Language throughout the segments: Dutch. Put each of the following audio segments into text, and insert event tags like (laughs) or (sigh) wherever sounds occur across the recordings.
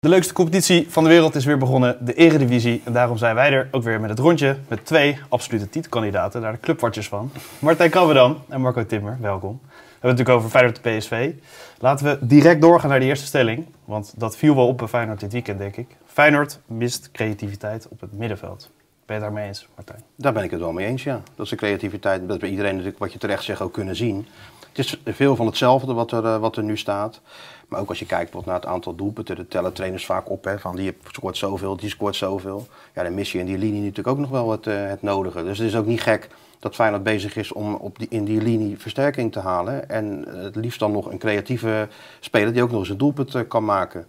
De leukste competitie van de wereld is weer begonnen, de Eredivisie. En daarom zijn wij er ook weer met het rondje met twee absolute titelkandidaten, daar de clubwartjes van. Martijn Krabbedam en Marco Timmer, welkom. We hebben het natuurlijk over Feyenoord de PSV. Laten we direct doorgaan naar de eerste stelling, want dat viel wel op bij Feyenoord dit weekend, denk ik. Feyenoord mist creativiteit op het middenveld. Ben je het daarmee eens, Martijn? Daar ben ik het wel mee eens, ja. Dat is de creativiteit, dat bij iedereen natuurlijk, wat je terecht zegt, ook kunnen zien. Het is veel van hetzelfde wat er, eh, wat er nu staat. Maar ook als je kijkt naar het aantal doelpunten, dat tellen trainers vaak op. Hè, van die scoort zoveel, die scoort zoveel. Ja, dan mis je in die linie natuurlijk ook nog wel het, uh, het nodige. Dus het is ook niet gek dat Feyenoord bezig is om op die, in die linie versterking te halen. En het liefst dan nog een creatieve speler die ook nog eens een doelpunt uh, kan maken.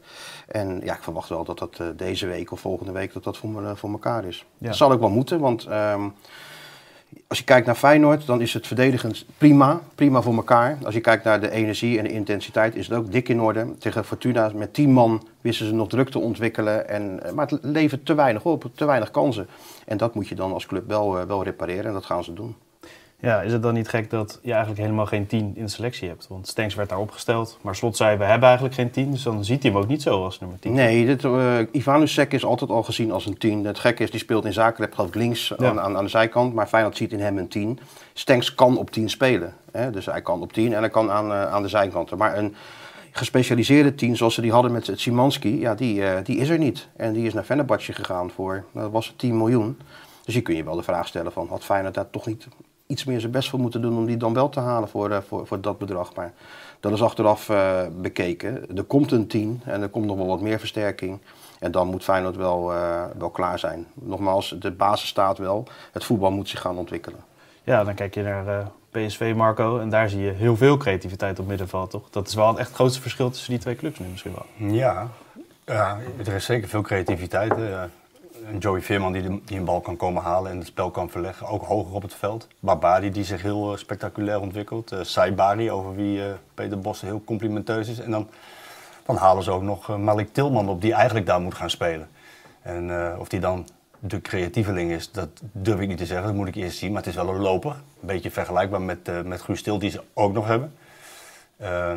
En ja, ik verwacht wel dat dat deze week of volgende week dat dat voor, me, voor elkaar is. Ja. Dat zal ook wel moeten, want... Um, als je kijkt naar Feyenoord, dan is het verdedigend prima, prima voor elkaar. Als je kijkt naar de energie en de intensiteit, is het ook dik in orde. Tegen Fortuna met 10 man wisten ze nog druk te ontwikkelen. En, maar het levert te weinig op, te weinig kansen. En dat moet je dan als club wel, wel repareren en dat gaan ze doen. Ja, is het dan niet gek dat je eigenlijk helemaal geen 10 in de selectie hebt? Want Stenks werd daar opgesteld, maar Slot zei we hebben eigenlijk geen 10, dus dan ziet hij hem ook niet zo als nummer 10. Nee, dit, uh, Ivanusek is altijd al gezien als een 10. Het gekke is, die speelt in Zagreb geloof ik links ja. aan, aan, aan, de zijkant, maar Feyenoord ziet in hem een 10. Stenks kan op 10 spelen, hè? dus hij kan op 10 en hij kan aan, uh, aan de zijkanten. Maar een gespecialiseerde 10 zoals ze die hadden met het Simanski, ja, die, uh, die is er niet. En die is naar Fenerbahce gegaan voor, dat was 10 miljoen. Dus hier kun je wel de vraag stellen van, had Feyenoord daar toch niet iets meer zijn best voor moeten doen om die dan wel te halen voor, uh, voor, voor dat bedrag. Maar dat is achteraf uh, bekeken. Er komt een 10 en er komt nog wel wat meer versterking. En dan moet Feyenoord wel, uh, wel klaar zijn. Nogmaals, de basis staat wel. Het voetbal moet zich gaan ontwikkelen. Ja, dan kijk je naar PSV, Marco. En daar zie je heel veel creativiteit op middenveld, toch? Dat is wel echt het grootste verschil tussen die twee clubs nu misschien wel. Ja, ja er is zeker veel creativiteit. Een Joey Veerman die, de, die een bal kan komen halen en het spel kan verleggen. Ook hoger op het veld. Babadi die zich heel uh, spectaculair ontwikkelt. Uh, Saibari over wie uh, Peter Bossen heel complimenteus is. En dan, dan halen ze ook nog Malik Tilman op die eigenlijk daar moet gaan spelen. En of die dan de creatieveling is, dat durf ik niet te zeggen. Dat moet ik eerst zien. Maar het is wel een loper. Een beetje vergelijkbaar met, met Guus Stil die ze ook nog hebben.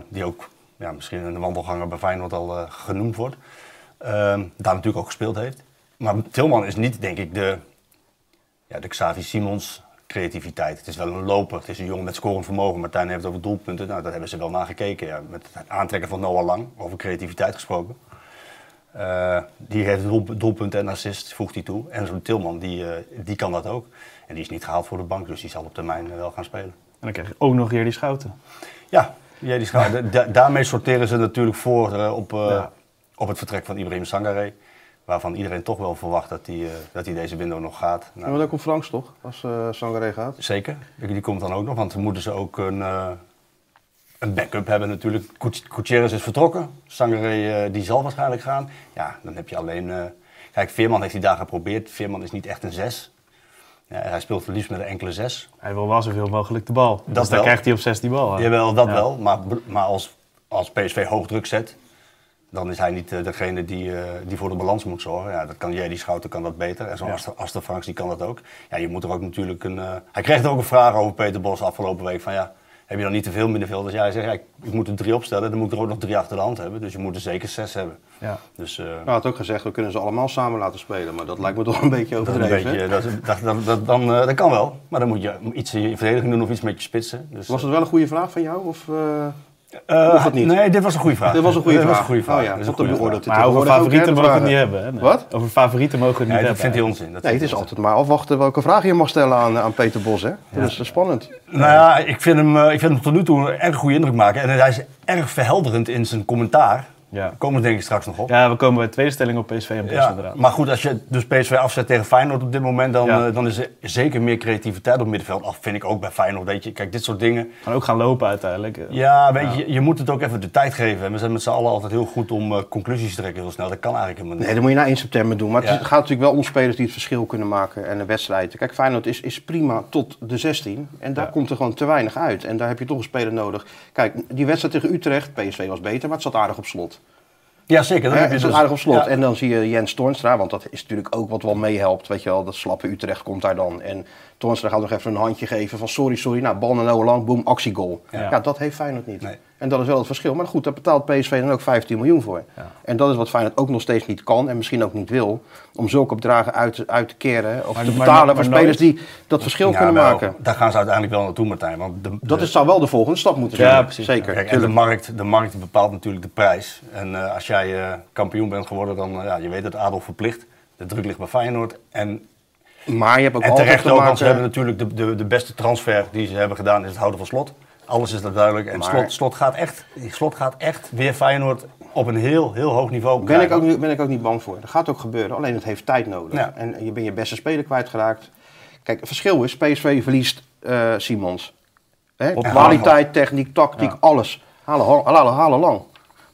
die ook ja, misschien een wandelganger bij Feyenoord al genoemd wordt. daar natuurlijk ook gespeeld heeft. Maar Tilman is niet, denk ik, de, ja, de Xavi Simons creativiteit. Het is wel een loper, het is een jongen met scorend vermogen. Martijn heeft het over doelpunten, nou, daar hebben ze wel naar gekeken. Ja. Met het aantrekken van Noah Lang, over creativiteit gesproken. Uh, die heeft doelpunten en assist, voegt hij toe. En zo'n Tilman, die, uh, die kan dat ook. En die is niet gehaald voor de bank, dus die zal op termijn wel gaan spelen. En dan krijg je ook nog hier die Schouten. Ja, die Schouten. da daarmee sorteren ze natuurlijk voor op, ja. op het vertrek van Ibrahim Sangare waarvan iedereen toch wel verwacht dat hij, uh, dat hij deze window nog gaat. Nou, maar dan komt Franks toch, als uh, Sangare gaat? Zeker, die komt dan ook nog, want dan moeten ze ook een, uh, een backup hebben natuurlijk. Gutierrez is vertrokken, Sangare die zal waarschijnlijk gaan. Ja, dan heb je alleen... kijk, Veerman heeft hij daar geprobeerd. Veerman is niet echt een zes. Ja, hij speelt liefst met een enkele zes. Hij wil wel zoveel mogelijk de bal. Dat dus dan krijgt hij op zes die bal. Hè? Jawel, dat ja. wel. Maar, maar als, als PSV hoog druk zet, dan is hij niet uh, degene die, uh, die voor de balans moet zorgen. Ja, dat kan Jerry Schouten kan dat beter. En zo'n ja. Aster Franks die kan dat ook. Ja, je moet er ook natuurlijk een... Uh... Hij kreeg ook een vraag over Peter Bos afgelopen week. Van ja, heb je dan niet te veel middenvelders? Ja, hij zegt, ja, ik, ik, moet er drie opstellen. Dan moet ik er ook nog drie achter de hand hebben. Dus je moet er zeker zes hebben. Ja. Dus, nou, had ook gezegd, we kunnen ze allemaal samen laten spelen. Maar dat lijkt me toch een beetje overdreven. Een beetje, dat, dat, dat, dat, dan, dat kan wel. Maar dan moet je iets in je verdediging doen of iets met je spitsen. Dus, Was het wel een goede vraag van jou? Of, uh... Niet? Nee, dit was een goede vraag. Dit was een goede vraag. Was een goede vraag. Oh, ja. dat is beoordeeld. Maar over favorieten mogen we het niet hebben. Hè? Nee. Wat? Over favorieten mogen we het niet hebben. Dat vindt hij onzin. Dat nee, het is altijd maar afwachten welke vraag je mag stellen aan, aan Peter Bos. Hè? Dat is spannend. Nou ja, ik vind, hem, ik vind hem tot nu toe een erg goede indruk maken. En hij is erg verhelderend in zijn commentaar. Ja. Komen we denk ik straks nog op. Ja, we komen bij de tweede stelling op PSV en Bos ja, inderdaad. Maar goed, als je dus PSV afzet tegen Feyenoord op dit moment, dan, ja. uh, dan is er zeker meer creativiteit op middenveld. Af vind ik ook bij Feyenoord, weet je. Kijk, dit soort dingen... Gaan ook gaan lopen uiteindelijk. Ja, weet je, je moet het ook even de tijd geven. En we zijn met z'n allen altijd heel goed om uh, conclusies te trekken heel snel. Dat kan eigenlijk helemaal niet. Nee, dat moet je na 1 september doen. Maar het gaat natuurlijk wel om spelers die het verschil kunnen maken en een wedstrijd. Kijk, Feyenoord is, is prima tot de 16. En daar komt er gewoon te weinig uit. En daar heb je toch een speler nodig. Kijk, die wedstrijd tegen Utrecht, PSV was beter, maar het zat aardig op slot. Ja, zeker. Dan heb je dus aardig op slot. Ja. En dan zie je Jens Toornstra, want dat is natuurlijk ook wat wel meehelpt. Weet je wel, dat slappe Utrecht komt daar dan. En Toornstra gaat nog even een handje geven van sorry, sorry. Nou, bal naar Noah Lang, boom, actiegoal. Ja. Ja. dat heeft Feyenoord niet. Nee. En dat is wel het verschil. Maar goed, daar betaalt PSV dan ook 15 miljoen voor. Ja. En dat is wat Feyenoord ook nog steeds niet kan en misschien ook niet wil. Om zulke bedragen uit, uit te keren of Maar- te betalen maar voor nooit- spelers die dat verschil Ja, kunnen maken. Daar gaan ze uiteindelijk wel naartoe, Martijn. Want de, Dat is, zou wel de volgende stap moeten Ja, zijn. precies. Zeker. Kijk, en de markt, de markt bepaalt natuurlijk de prijs. En eh, als jij eh, kampioen bent geworden, dan uh, ja, je weet het, Adolf verplicht. De druk ligt bij Feyenoord. En, Maar je hebt ook en altijd terecht te ook, maken... want ze hebben natuurlijk de, de, de beste transfer die ze hebben gedaan, is het houden van slot. Alles is dat duidelijk. En Maar- slot, slot, gaat echt, slot gaat echt weer Feyenoord op een heel, heel hoog niveau Ben ik, ook niet, ben ik ook niet bang voor. Dat gaat ook gebeuren. Alleen het heeft tijd nodig. Ja. En je bent je beste speler kwijtgeraakt. Kijk, het verschil is, PSV verliest eh, Simons. Hè? Op Kwaliteit, techniek, tactiek, Ja. alles. Halen, halen, halen lang.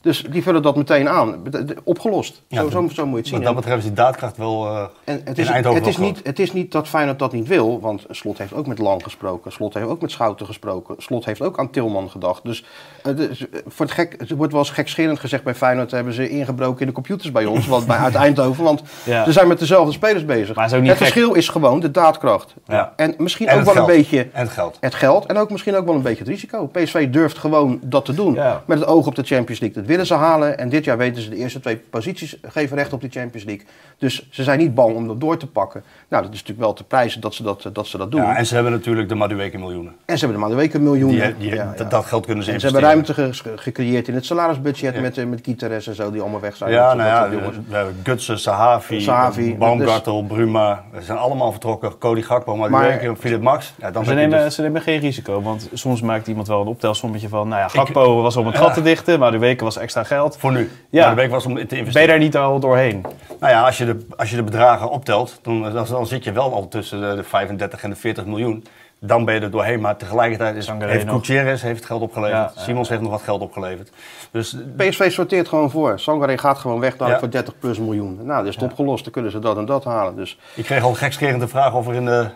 Dus die vullen dat meteen aan. Opgelost. Ja, zo, zo, zo moet je het zien. Wat dat betreft is die daadkracht wel eh, En het in is, Eindhoven het, is niet, het is niet dat Feyenoord dat niet wil, want Slot heeft ook met Lang gesproken. Slot heeft ook met Schouten gesproken. Slot heeft ook aan Tilman gedacht. Dus het is- voor het, gek, het wordt wel eens gekscherend gezegd bij Feyenoord, hebben ze ingebroken in de computers bij ons, want bij, uit (laughs) Eindhoven. Want Ja. ze zijn met dezelfde spelers bezig. Maar het het verschil is gewoon de daadkracht. Ja. En misschien En ook wel een beetje En het geld. het geld en ook misschien ook wel een beetje het risico. PSV durft gewoon dat te doen. Met het oog op de Champions League. Willen ze halen. En dit jaar weten ze de eerste twee posities geven recht op die Champions League. Dus ze zijn niet bang om dat door te pakken. Nou, dat is natuurlijk wel te prijzen dat ze dat, dat, ze dat doen. Ja, en, en ze hebben natuurlijk de Madueke miljoenen. ze hebben de week een miljoen. Die, die, Ja, dat- ja. Dat geld kunnen ze En ze hebben ruimte ge- gecreëerd in het salarisbudget Ja. met, eh, met Giteres en zo, die allemaal weg zijn. Ja, nou ja, we hebben Gutsen, Sahavi, Sahavi, Baumgartel, Bruma. Ze zijn allemaal vertrokken. Cody Gakpo, Maar- Madueke, Philip Max. Ja, dan ze nemen, dus- ze nemen geen risico, want soms maakt iemand wel een optelsommetje van, nou ja, Gakpo was om het gat te dichten, maar de weken was extra geld. Voor nu. Ja. Maar de week was om te investeren. Ben je daar niet al doorheen? Nou ja, als je de, als je de bedragen optelt, dan, dan, dan zit je wel al tussen de, de 35 en de 40 miljoen. Dan ben je er doorheen. Maar tegelijkertijd is, Sangaré heeft. Gutierrez heeft geld opgeleverd. Ja, ja, Simons heeft nog wat geld opgeleverd. Dus PSV sorteert gewoon voor. Sangaré gaat gewoon weg daar Ja. voor 30 plus miljoen. Nou, dat is het opgelost. Dan kunnen ze dat en dat halen. Dus ik kreeg al gekscherend de vraag of er in de,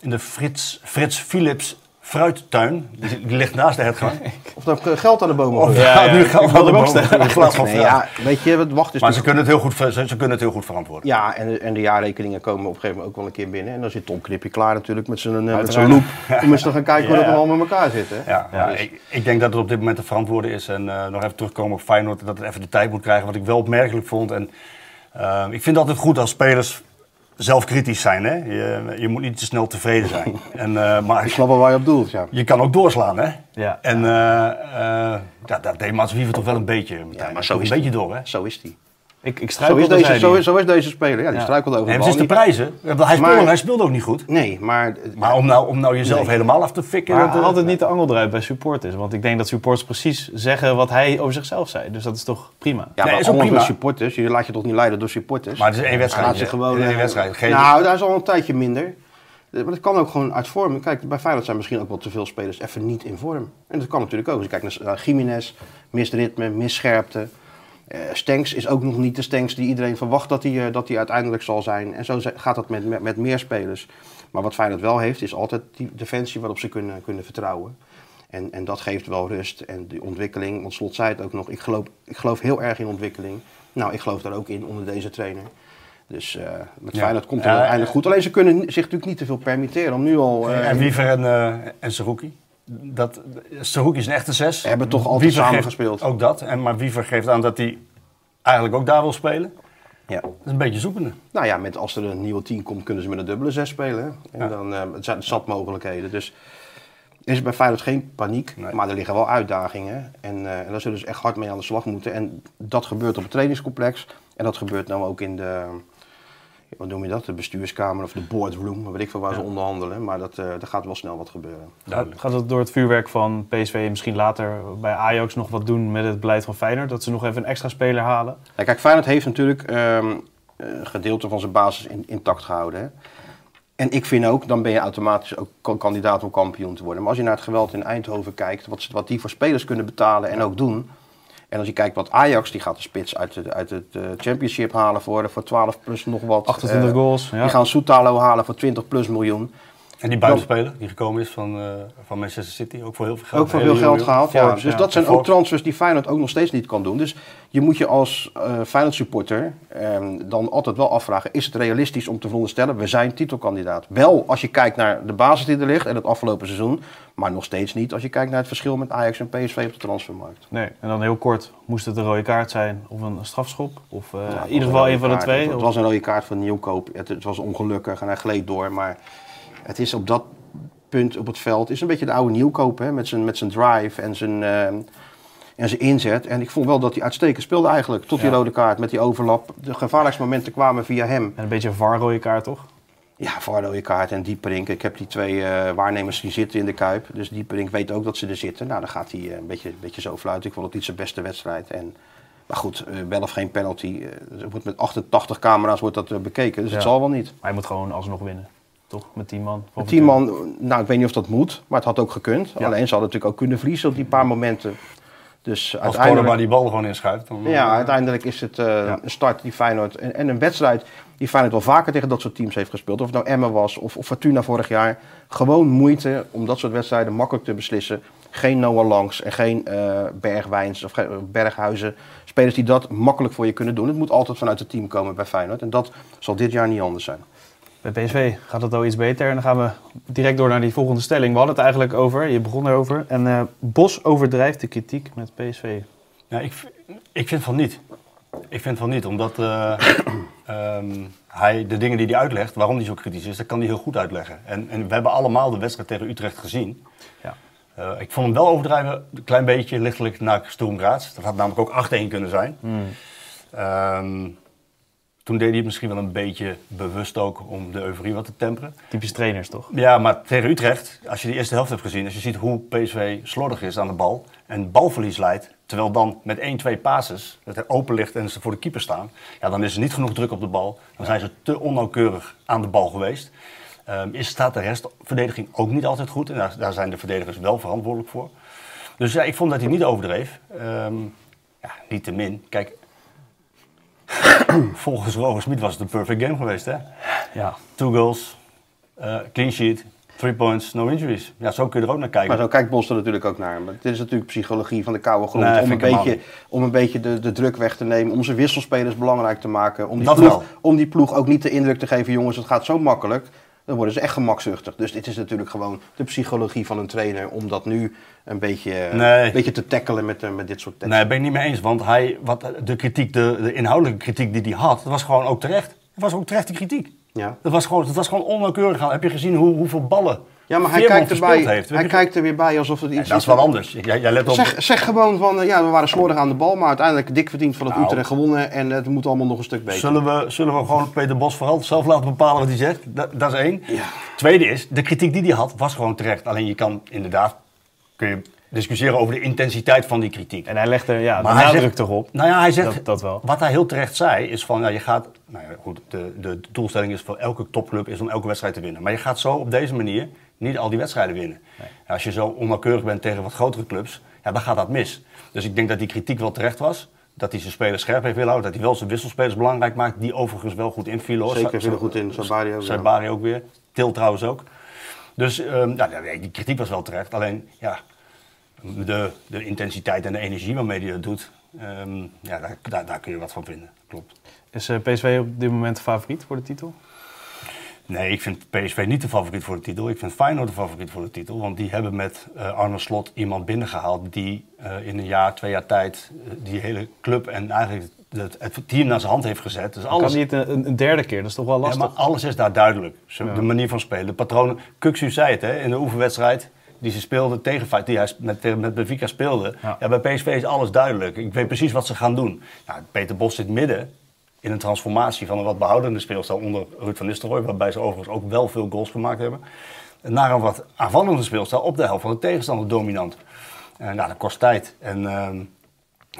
in de Frits, Frits Philips fruittuin, die, die ligt naast de hertgang. (laughs) of er geld aan de bomen Of. Ja, nu we wilde de bomen in plaats van Nee, ja, weet je, het wacht is Maar ze kunnen, het heel goed, ze, ze kunnen het heel goed verantwoorden. Ja, en de, en de jaarrekeningen komen op een gegeven moment ook wel een keer binnen. En dan zit Tom Knipje klaar natuurlijk met zijn, eh, met zijn loop. Om eens te gaan kijken hoe dat allemaal met elkaar zit. Hè? Ja, Ja, dus ik, ik denk dat het op dit moment te verantwoorden is. En eh, nog even terugkomen op Feyenoord, dat het even de tijd moet krijgen. Wat ik wel opmerkelijk vond. En, eh, ik vind het altijd goed als spelers zelfkritisch zijn. Hè? Je, je moet niet te snel tevreden zijn. (laughs) en, eh, Ik maar snap wel waar je op doelt. Ja. je kan ook doorslaan. Hè? Ja. En eh, eh, ja, dat deed Wiever toch wel een beetje. Martijn. maar zo is een die. beetje door. Hè? Zo is die. Ik, ik Zo is, deze, zo, hij. is, zo is deze speler. Ja, die Ja. struikelt over het is de prijzen. Hij speelde, Maar- hij speelde ook niet goed. Nee, maar... Maar om nou, om nou jezelf Nee. helemaal af te fikken. Maar dat, eh, het niet de angel eruit bij supporters? Want ik denk dat supporters precies zeggen wat hij over zichzelf zei. Dus dat is toch prima? Ja, Nee, maar is ook prima. door supporters. Je laat je toch niet leiden door supporters? Maar het is één wedstrijd. Laat zich gewoon... Één eh, wedstrijd. Geen- Nou, daar is al een tijdje minder. Eh, Maar dat kan ook gewoon uit vorm. Kijk, bij Feyenoord zijn misschien ook wel te veel spelers even niet in vorm. En dat kan natuurlijk ook. Als je kijkt naar naar Jiménez, mist ritme, mist scherpte. Eh Stenks is ook nog niet de Stenks die iedereen verwacht dat hij, eh, dat hij uiteindelijk zal zijn. En zo gaat dat met, met, met meer spelers. Maar wat Feyenoord wel heeft, is altijd die defensie waarop ze kunnen, kunnen vertrouwen. En, en dat geeft wel rust en die ontwikkeling. Want Slot zei het ook nog, ik geloof, ik geloof heel erg in ontwikkeling. Nou, ik geloof daar ook in onder deze trainer. Dus eh, met Ja. Feyenoord komt het Ja, uiteindelijk goed. Alleen ze kunnen zich natuurlijk niet te veel permitteren om nu al... eh, en Wiever en, eh en Saruki. Dat, is een echte zes. Hebben toch altijd Wiever samen gespeeld. Ook dat. En, maar Wiever geeft aan dat hij eigenlijk ook daar wil spelen. ja. Dat is een beetje zoekende. Nou ja, met, als er een nieuwe team komt, kunnen ze met een dubbele zes spelen. En Ja. dan eh, het zijn zat mogelijkheden. Dus er is bij Feyenoord geen paniek, Nee. maar er liggen wel uitdagingen. En, eh, en daar zullen ze echt hard mee aan de slag moeten. En dat gebeurt op het trainingscomplex. En dat gebeurt nou ook in de, wat noem je dat, de bestuurskamer of de boardroom. Weet ik veel waar ze onderhandelen. Maar dat, eh daar gaat wel snel wat gebeuren. Duidelijk. Gaat het door het vuurwerk van PSV misschien later bij Ajax nog wat doen met het beleid van Feyenoord? Dat ze nog even een extra speler halen? Ja, kijk, Feyenoord heeft natuurlijk ehm, een gedeelte van zijn basis in- intact gehouden. Hè? En ik vind ook, dan ben je automatisch ook ka- kandidaat om kampioen te worden. Maar als je naar het geweld in Eindhoven kijkt, wat, ze- wat die voor spelers kunnen betalen en ook doen. En als je kijkt wat Ajax, die gaat de spits uit, de, uit het eh, championship halen voor, voor 12 plus nog wat. 28 Eh, goals. Ja. Die gaan Soetalo halen voor 20 plus miljoen. En die buitenspeler die gekomen is van, eh, van Manchester City, ook voor heel veel geld. Ook voor Hele veel geld gehaald. Ja. Dus ja. dat zijn ook transfers die Feyenoord ook nog steeds niet kan doen. Dus je moet je als eh Feyenoord supporter ehm, dan altijd wel afvragen: is het realistisch om te veronderstellen, we zijn titelkandidaat? Wel als je kijkt naar de basis die er ligt en het afgelopen seizoen, maar nog steeds niet als je kijkt naar het verschil met Ajax en PSV op de transfermarkt. Nee, en dan heel kort, moest het een rode kaart zijn of een strafschop? Of eh, in ieder geval een van de twee? Het, het Of- was een rode kaart van Nieuwkoop. Het, het was ongelukkig en hij gleed door. Maar het is op dat punt op het veld is een beetje de oude Nieuwkoop hè, met, zijn, met zijn drive en zijn, eh, en zijn inzet. En ik vond wel dat hij uitstekend speelde eigenlijk. Tot die Ja. rode kaart met die overlap. De gevaarlijkste momenten kwamen via hem. En een beetje een VAR rode kaart, toch? Ja, voor rode kaart en Dieperink. Ik heb die twee eh, waarnemers die zitten in de Kuip. Dus Dieperink weet ook dat ze er zitten. Nou, dan gaat hij eh, een, beetje, een beetje zo fluiten. Ik vond het niet zijn beste wedstrijd. En, maar goed, wel of geen penalty. wordt met 88 camera's wordt dat bekeken. Dus het zal wel niet. Maar hij moet gewoon alsnog winnen, toch? Met 10 man. Met 10 man, nou ik weet niet of dat moet. Maar het had ook gekund. Ja. Alleen ze hadden natuurlijk ook kunnen verliezen op die paar momenten. Dus Als Corner maar uiteindelijk, die bal gewoon inschuift. Dan, ja, eh, uiteindelijk is het eh, Ja. een start die Feyenoord... En, en een wedstrijd die Feyenoord wel vaker tegen dat soort teams heeft gespeeld. Of het nou Emmen was of, of Fortuna vorig jaar. Gewoon moeite om dat soort wedstrijden makkelijk te beslissen. Geen Noah Langs en geen eh, Bergwijns of Berghuizen. Spelers die dat makkelijk voor je kunnen doen. Het moet altijd vanuit het team komen bij Feyenoord. En dat zal dit jaar niet anders zijn. Bij PSV gaat het al iets beter. En dan gaan we direct door naar die volgende stelling. We hadden het eigenlijk over, je begon erover. En eh, Bos overdrijft de kritiek met PSV. Ja, ik, ik vind van niet. Ik vind van niet, omdat eh, (clears throat) ehm, hij de dingen die hij uitlegt, waarom hij zo kritisch is, dat kan hij heel goed uitleggen. En, en we hebben allemaal de wedstrijd tegen Utrecht gezien. Ja. Eh, ik vond hem wel overdrijven, een klein beetje lichtelijk naar Sturm Graz. Dat had namelijk ook 8-1 kunnen zijn. Ehm, toen deed hij het misschien wel een beetje bewust ook om de euforie wat te temperen. Typisch trainers, toch? Ja, maar tegen Utrecht, als je die eerste helft hebt gezien, als je ziet hoe PSV slordig is aan de bal en balverlies leidt, terwijl dan met 1, 2 passes het er open ligt en ze voor de keeper staan, ja, dan is er niet genoeg druk op de bal. Dan zijn ze te onnauwkeurig aan de bal geweest. Ehm, is, staat de restverdediging ook niet altijd goed en daar, daar zijn de verdedigers wel verantwoordelijk voor. Dus ja, ik vond dat hij niet overdreef. Ehm ja, niet te min. Kijk, (clears throat) volgens Roger Smit was het een perfect game geweest, hè? Ja. Two goals, eh, clean sheet, three points, no injuries. Ja, zo kun je er ook naar kijken. Maar zo kijkt Bos er natuurlijk ook naar. Maar dit is natuurlijk psychologie van de koude grond. Nee, om, een beetje, om een beetje de, de druk weg te nemen. Om zijn wisselspelers belangrijk te maken. Om die, Dat ploeg, wel. om die ploeg ook niet de indruk te geven. Jongens, het gaat zo makkelijk. Dan worden ze echt gemakzuchtig. Dus dit is natuurlijk gewoon de psychologie van een trainer. Om dat nu een beetje, Nee. een beetje te tackelen met, eh, met dit soort teksten. Nee, ben ik niet mee eens. Want hij, wat, de, kritiek, de, de inhoudelijke kritiek die hij had, dat was gewoon ook terecht. Het was ook terecht de kritiek. Ja. Dat was gewoon, dat was gewoon onnauwkeurig. Heb je gezien hoe, hoeveel ballen Ja, maar hij kijkt, erbij, heeft? hij je- kijkt er weer bij alsof het Ja, iets dat is wel anders. Jij, jij let op. Zeg, zeg gewoon van, eh, ja, we waren slordig aan de bal, maar uiteindelijk dik verdiend van het Nou. Utrecht gewonnen en het moet allemaal nog een stuk beter. Zullen we, zullen we gewoon Peter Bos vooral zelf laten bepalen wat hij zegt? Dat, dat is één. Ja. Tweede is, de kritiek die hij had was gewoon terecht. Alleen je kan inderdaad, kun je discussiëren over de intensiteit van die kritiek. En hij legt er ja, Maar de hij nadruk zegt- toch op. Nou ja, hij zegt, Dat- dat wel. wat hij heel terecht zei, is van, ja, je gaat, nou ja, goed, de, de, doelstelling is voor elke topclub is om elke wedstrijd te winnen. Maar je gaat zo op deze manier niet al die wedstrijden winnen. Als je zo onnauwkeurig bent tegen wat grotere clubs, ja, dan gaat dat mis. Dus ik denk dat die kritiek wel terecht was. Dat hij zijn spelers scherp heeft willen houden. Dat hij wel zijn wisselspelers belangrijk maakt. Die overigens wel goed invielen. Zeker, veel goed in. Sabari ook, ja. Sabari ook weer. Til trouwens ook. Dus ehm, nou, ja, die kritiek was wel terecht. Alleen, ja, de, de intensiteit en de energie waarmee hij dat doet, ehm, ja, daar, daar, daar kun je wat van vinden. Klopt. Is eh, PSV op dit moment de favoriet voor de titel? Nee, ik vind PSV niet de favoriet voor de titel. Ik vind Feyenoord de favoriet voor de titel. Want die hebben met eh Arne Slot iemand binnengehaald die eh, in een jaar, twee jaar tijd die hele club en eigenlijk het, het team naar zijn hand heeft gezet. Dus Kan alles, niet een, een- derde keer, dat is toch wel ja, lastig? maar alles is daar duidelijk. Zo- Ja. De manier van spelen, de patronen. Kuxu zei het hè, in de oefenwedstrijd die ze speelden tegen die hij met, met Benfica speelde. Ja. Ja. bij PSV is alles duidelijk. Ik weet precies wat ze gaan doen. Nou, Peter Bos zit midden in een transformatie van een wat behoudende speelstijl onder Ruud van Nistelrooy, waarbij ze overigens ook wel veel goals gemaakt hebben, naar een wat aanvallende speelstijl op de helft van de tegenstander dominant. En nou, dat kost tijd. En ehm,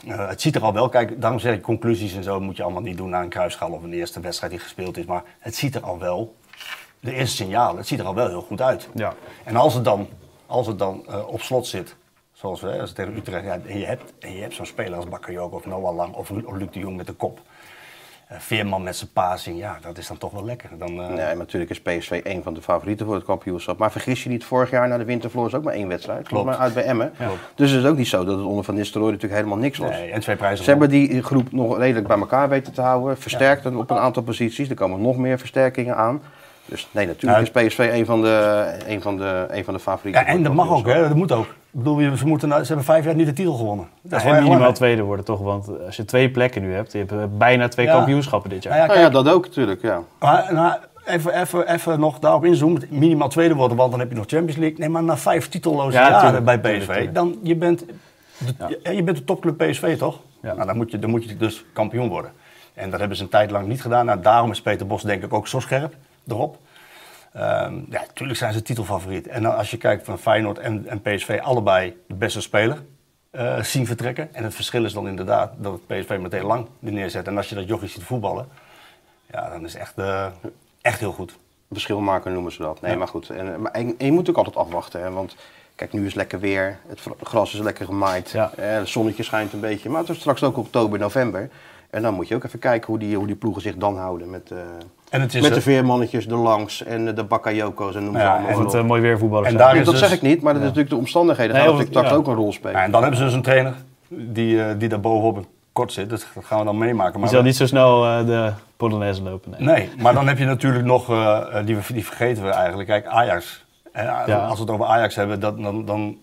eh, het ziet er al wel, kijk, daarom zeg ik conclusies en zo moet je allemaal niet doen na een kruisschaal of een eerste wedstrijd die gespeeld is. Maar het ziet er al wel, de eerste signalen, het ziet er al wel heel goed uit. Ja. En als het dan, als het dan eh, op slot zit, zoals we, als het tegen Utrecht, ja, en je hebt, en je hebt zo'n speler als Bakayoko of Noah Lang of, Lu- of Luc de Jong met de kop. Eh, Veerman met zijn passing, ja, dat is dan toch wel lekker. Dan, eh, Nee, maar natuurlijk is PSV een van de favorieten voor het kampioenschap. Maar vergis je niet, vorig jaar na de wintervloor is ook maar één wedstrijd. Volgens mij uit bij Emmen. Ja. Dus het is ook niet zo dat het onder Van Nistelrooy natuurlijk helemaal niks was. nee, en twee prijzen. Ze hebben die groep nog redelijk bij elkaar weten te houden. Versterkt op een aantal posities. Er komen nog meer versterkingen aan. Dus nee, natuurlijk Nou, is PSV een van de, een van de, een van de favorieten. Ja, en dat mag ook, hè? dat moet ook. Ik bedoel, ze, moeten, nou- ze hebben vijf jaar niet de titel gewonnen. Dat is en wel erg minimaal lang, tweede worden toch, want als je twee plekken nu hebt, je hebt eh, bijna twee Ja. kampioenschappen dit jaar. Nou ja, Nou ja, dat ook natuurlijk, ja. maar, nou, even, even, even nog daarop inzoomen. Minimaal tweede worden, want dan heb je nog Champions League. Nee, maar na vijf titelloze Ja, jaren tuurlijk, bij PSV, dan je bent, de, ja, je bent de topclub PSV, toch? Ja. Nou, dan moet, je, dan moet je dus kampioen worden. En dat hebben ze een tijd lang niet gedaan. Nou, daarom is Peter Bos denk ik ook zo scherp erop. Ehm, ja, natuurlijk zijn ze titelfavoriet. En dan als je kijkt van Feyenoord en, en PSV allebei de beste speler eh, zien vertrekken. En het verschil is dan inderdaad dat het PSV meteen lang er neerzet. En als je dat jochie ziet voetballen, ja, dan is het echt, eh, echt heel goed. Verschilmaker noemen ze dat. Nee, Ja. maar goed. En, maar, en, en je moet ook altijd afwachten. Hè, want kijk, nu is het lekker weer. Het gras is lekker gemaaid. Ja. Eh, het zonnetje schijnt een beetje. Maar het is straks ook oktober, november. En dan moet je ook even kijken hoe die, hoe die ploegen zich dan houden. Met, En het is, met de eh, veermannetjes, de langs en de bakayoko's en noem ze Ja, allemaal en Of maar het eh, mooi weer voetballers En daar is dat dus- zeg ik niet, maar dat is natuurlijk de omstandigheden. Nee, gaan of- natuurlijk ja. ook een rol spelen. ja, en dan hebben ze dus een trainer die, eh, die daar bovenop een kort zit. Dat gaan we dan meemaken. Je Maar zal niet zo snel eh, de Polonaise lopen. Nee. Nee, maar dan heb je natuurlijk nog, eh, eh, die, we- die vergeten we eigenlijk, kijk Ajax. En, eh, Ja. Als we het over Ajax hebben, dat, dan, dan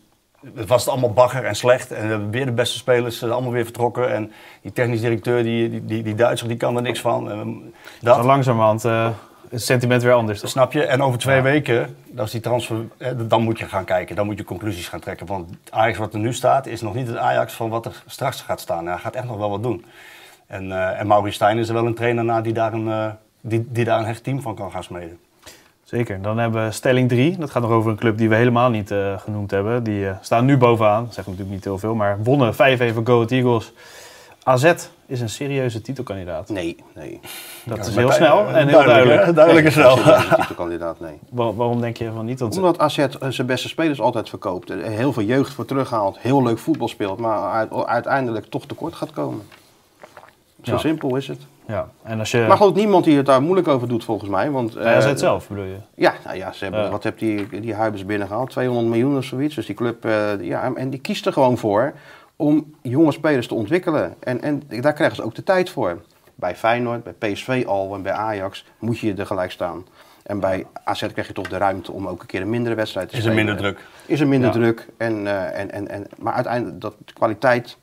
het was het allemaal bagger en slecht. En we hebben weer de beste spelers eh, allemaal weer vertrokken. En die technisch directeur, die, die, die, die Duitser, die kan er niks van. Ehm, dat, Dan langzamerhand eh, is het sentiment weer anders. Toch? Snap je? En over twee weken, als die transfer, eh, dan moet je gaan kijken. Dan moet je conclusies gaan trekken. Want Ajax wat er nu staat, is nog niet het Ajax van wat er straks gaat staan. Hij gaat echt nog wel wat doen. En, eh en Maurice Stijn is er wel een trainer na die daar een, eh, die, die daar een hecht team van kan gaan smeden. Zeker. Dan hebben we stelling 3. Dat gaat nog over een club die we helemaal niet eh, genoemd hebben. Die eh, staan nu bovenaan. Dat zegt natuurlijk niet heel veel, maar wonnen 5-1 van Go Ahead Eagles. AZ is een serieuze titelkandidaat. Nee, nee. Dat Ja, is heel snel eh, en heel duidelijk. Duidelijk en snel. (laughs) titelkandidaat, nee. Wa- waarom denk je van niet? Want Omdat AZ zijn beste spelers altijd verkoopt. Er heel veel jeugd voor terughaalt. Heel leuk voetbal speelt. Maar uit- uiteindelijk toch tekort gaat komen. Zo Ja. simpel is het. Ja, en als je... Maar goed, niemand die het daar moeilijk over doet volgens mij. Want, bij AZ eh, zelf bedoel je? Ja, nou ja, ze hebben, Ja. wat heeft die, die Huibers binnengehaald? 200 miljoen of zoiets. Dus die club, eh, ja, en die kiest er gewoon voor om jonge spelers te ontwikkelen. En, en daar krijgen ze ook de tijd voor. Bij Feyenoord, bij PSV al en bij Ajax moet je er gelijk staan. En bij AZ krijg je toch de ruimte om ook een keer een mindere wedstrijd te Is er spelen. minder druk. Is er minder Ja. druk. En, eh, en, en, en, maar uiteindelijk, dat, de kwaliteit...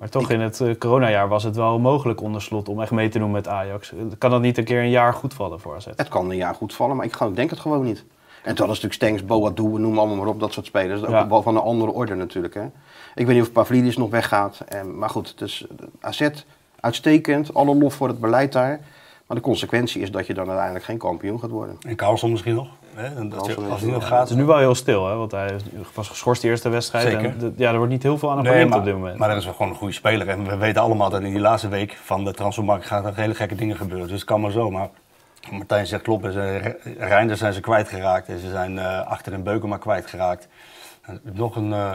Maar toch in het eh, coronajaar was het wel mogelijk onder slot om echt mee te doen met Ajax. Kan dat niet een keer een jaar goed vallen voor AZ? Het kan een jaar goed vallen, maar ik, denk het gewoon niet. En toen was natuurlijk Stengs, Boadou, noem allemaal maar op, dat soort spelers. Dat is Ja. ook wel van een andere orde natuurlijk. Hè. Ik weet niet of Pavlidis nog weggaat. En, maar goed, dus AZ uitstekend, alle lof voor het beleid daar. Maar de consequentie is dat je dan uiteindelijk geen kampioen gaat worden. En Carlson misschien nog. Hè? En Dat, Carlson als is- hij nog ja, gaat. Het is nu wel heel stil, hè? want hij was geschorst de eerste wedstrijd. Zeker. En de- ja, er wordt niet heel veel aan hem Nee, maar, op dit moment. maar dat is wel gewoon een goede speler. En we weten allemaal dat in die laatste week van de transfermarkt gaat er hele gekke dingen gebeuren. Dus het kan maar zo. Maar Martijn zegt klopt. Reinders zijn ze kwijtgeraakt. En ze zijn eh, achter in Beukema kwijtgeraakt. En nog, een, eh,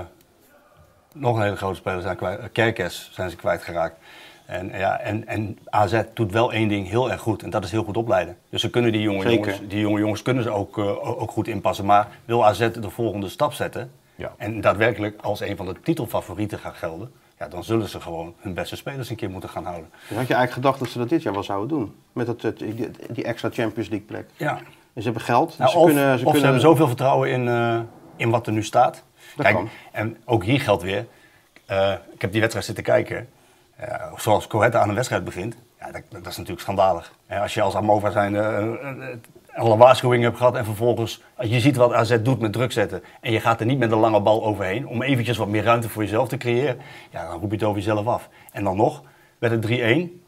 nog een hele grote speler zijn kwijt. Kerkes zijn ze kwijtgeraakt. En, ja, en, en AZ doet wel één ding heel erg goed. En dat is heel goed opleiden. Dus ze kunnen die jonge, Zeker. jongens, die jonge jongens kunnen ze ook, eh, ook goed inpassen. Maar wil AZ de volgende stap zetten... Ja. En daadwerkelijk als een van de titelfavorieten gaan gelden, ja, dan zullen ze gewoon hun beste spelers een keer moeten gaan houden. Dus had je eigenlijk gedacht dat ze dat dit jaar wel zouden doen? Met het, het- die, die extra Champions League plek. Ja. En ze hebben geld. dus Nou, ze of kunnen, of ze ze, kunnen, hebben zoveel vertrouwen in, eh, in wat er nu staat. Dat Kijk, kan. en ook hier geldt weer, eh, ik heb die wedstrijd zitten kijken. Eh, zoals Coretta aan een wedstrijd begint, ja, dat, dat is natuurlijk schandalig. Eh, als je als Amova zijn eh, eh, alle waarschuwingen hebt gehad en vervolgens, als je ziet wat AZ doet met druk zetten en je gaat er niet met een lange bal overheen om eventjes wat meer ruimte voor jezelf te creëren, ja, dan roep je het over jezelf af. En dan nog, werd het 3-1,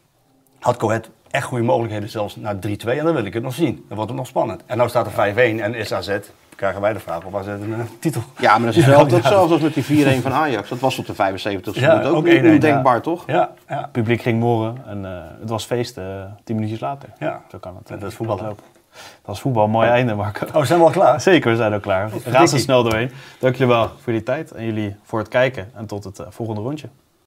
had Coët echt goede mogelijkheden zelfs naar 3-2 en dan wil ik het nog zien. Dan wordt het nog spannend. En nu staat er 5-1 en is AZ, krijgen wij de vraag of AZ een eh, titel. Ja, maar dat is wel (laughs) ja. hetzelfde als met die 4-1 van Ajax. Dat was tot de 75 e Ja, minuut ook, ook niet 1-1, ondenkbaar, ja. toch? Ja, ja. Het publiek ging morren en eh, het was feest eh, tien minuutjes later. Ja. Zo kan het. En dat is voetballen. lopen. Dat is voetbal, mooi einde Marco. Oh, zijn we al klaar? Zeker, we zijn ook klaar. We gaan zo snel doorheen. Dank jullie wel voor jullie tijd en jullie voor het kijken en tot het volgende rondje.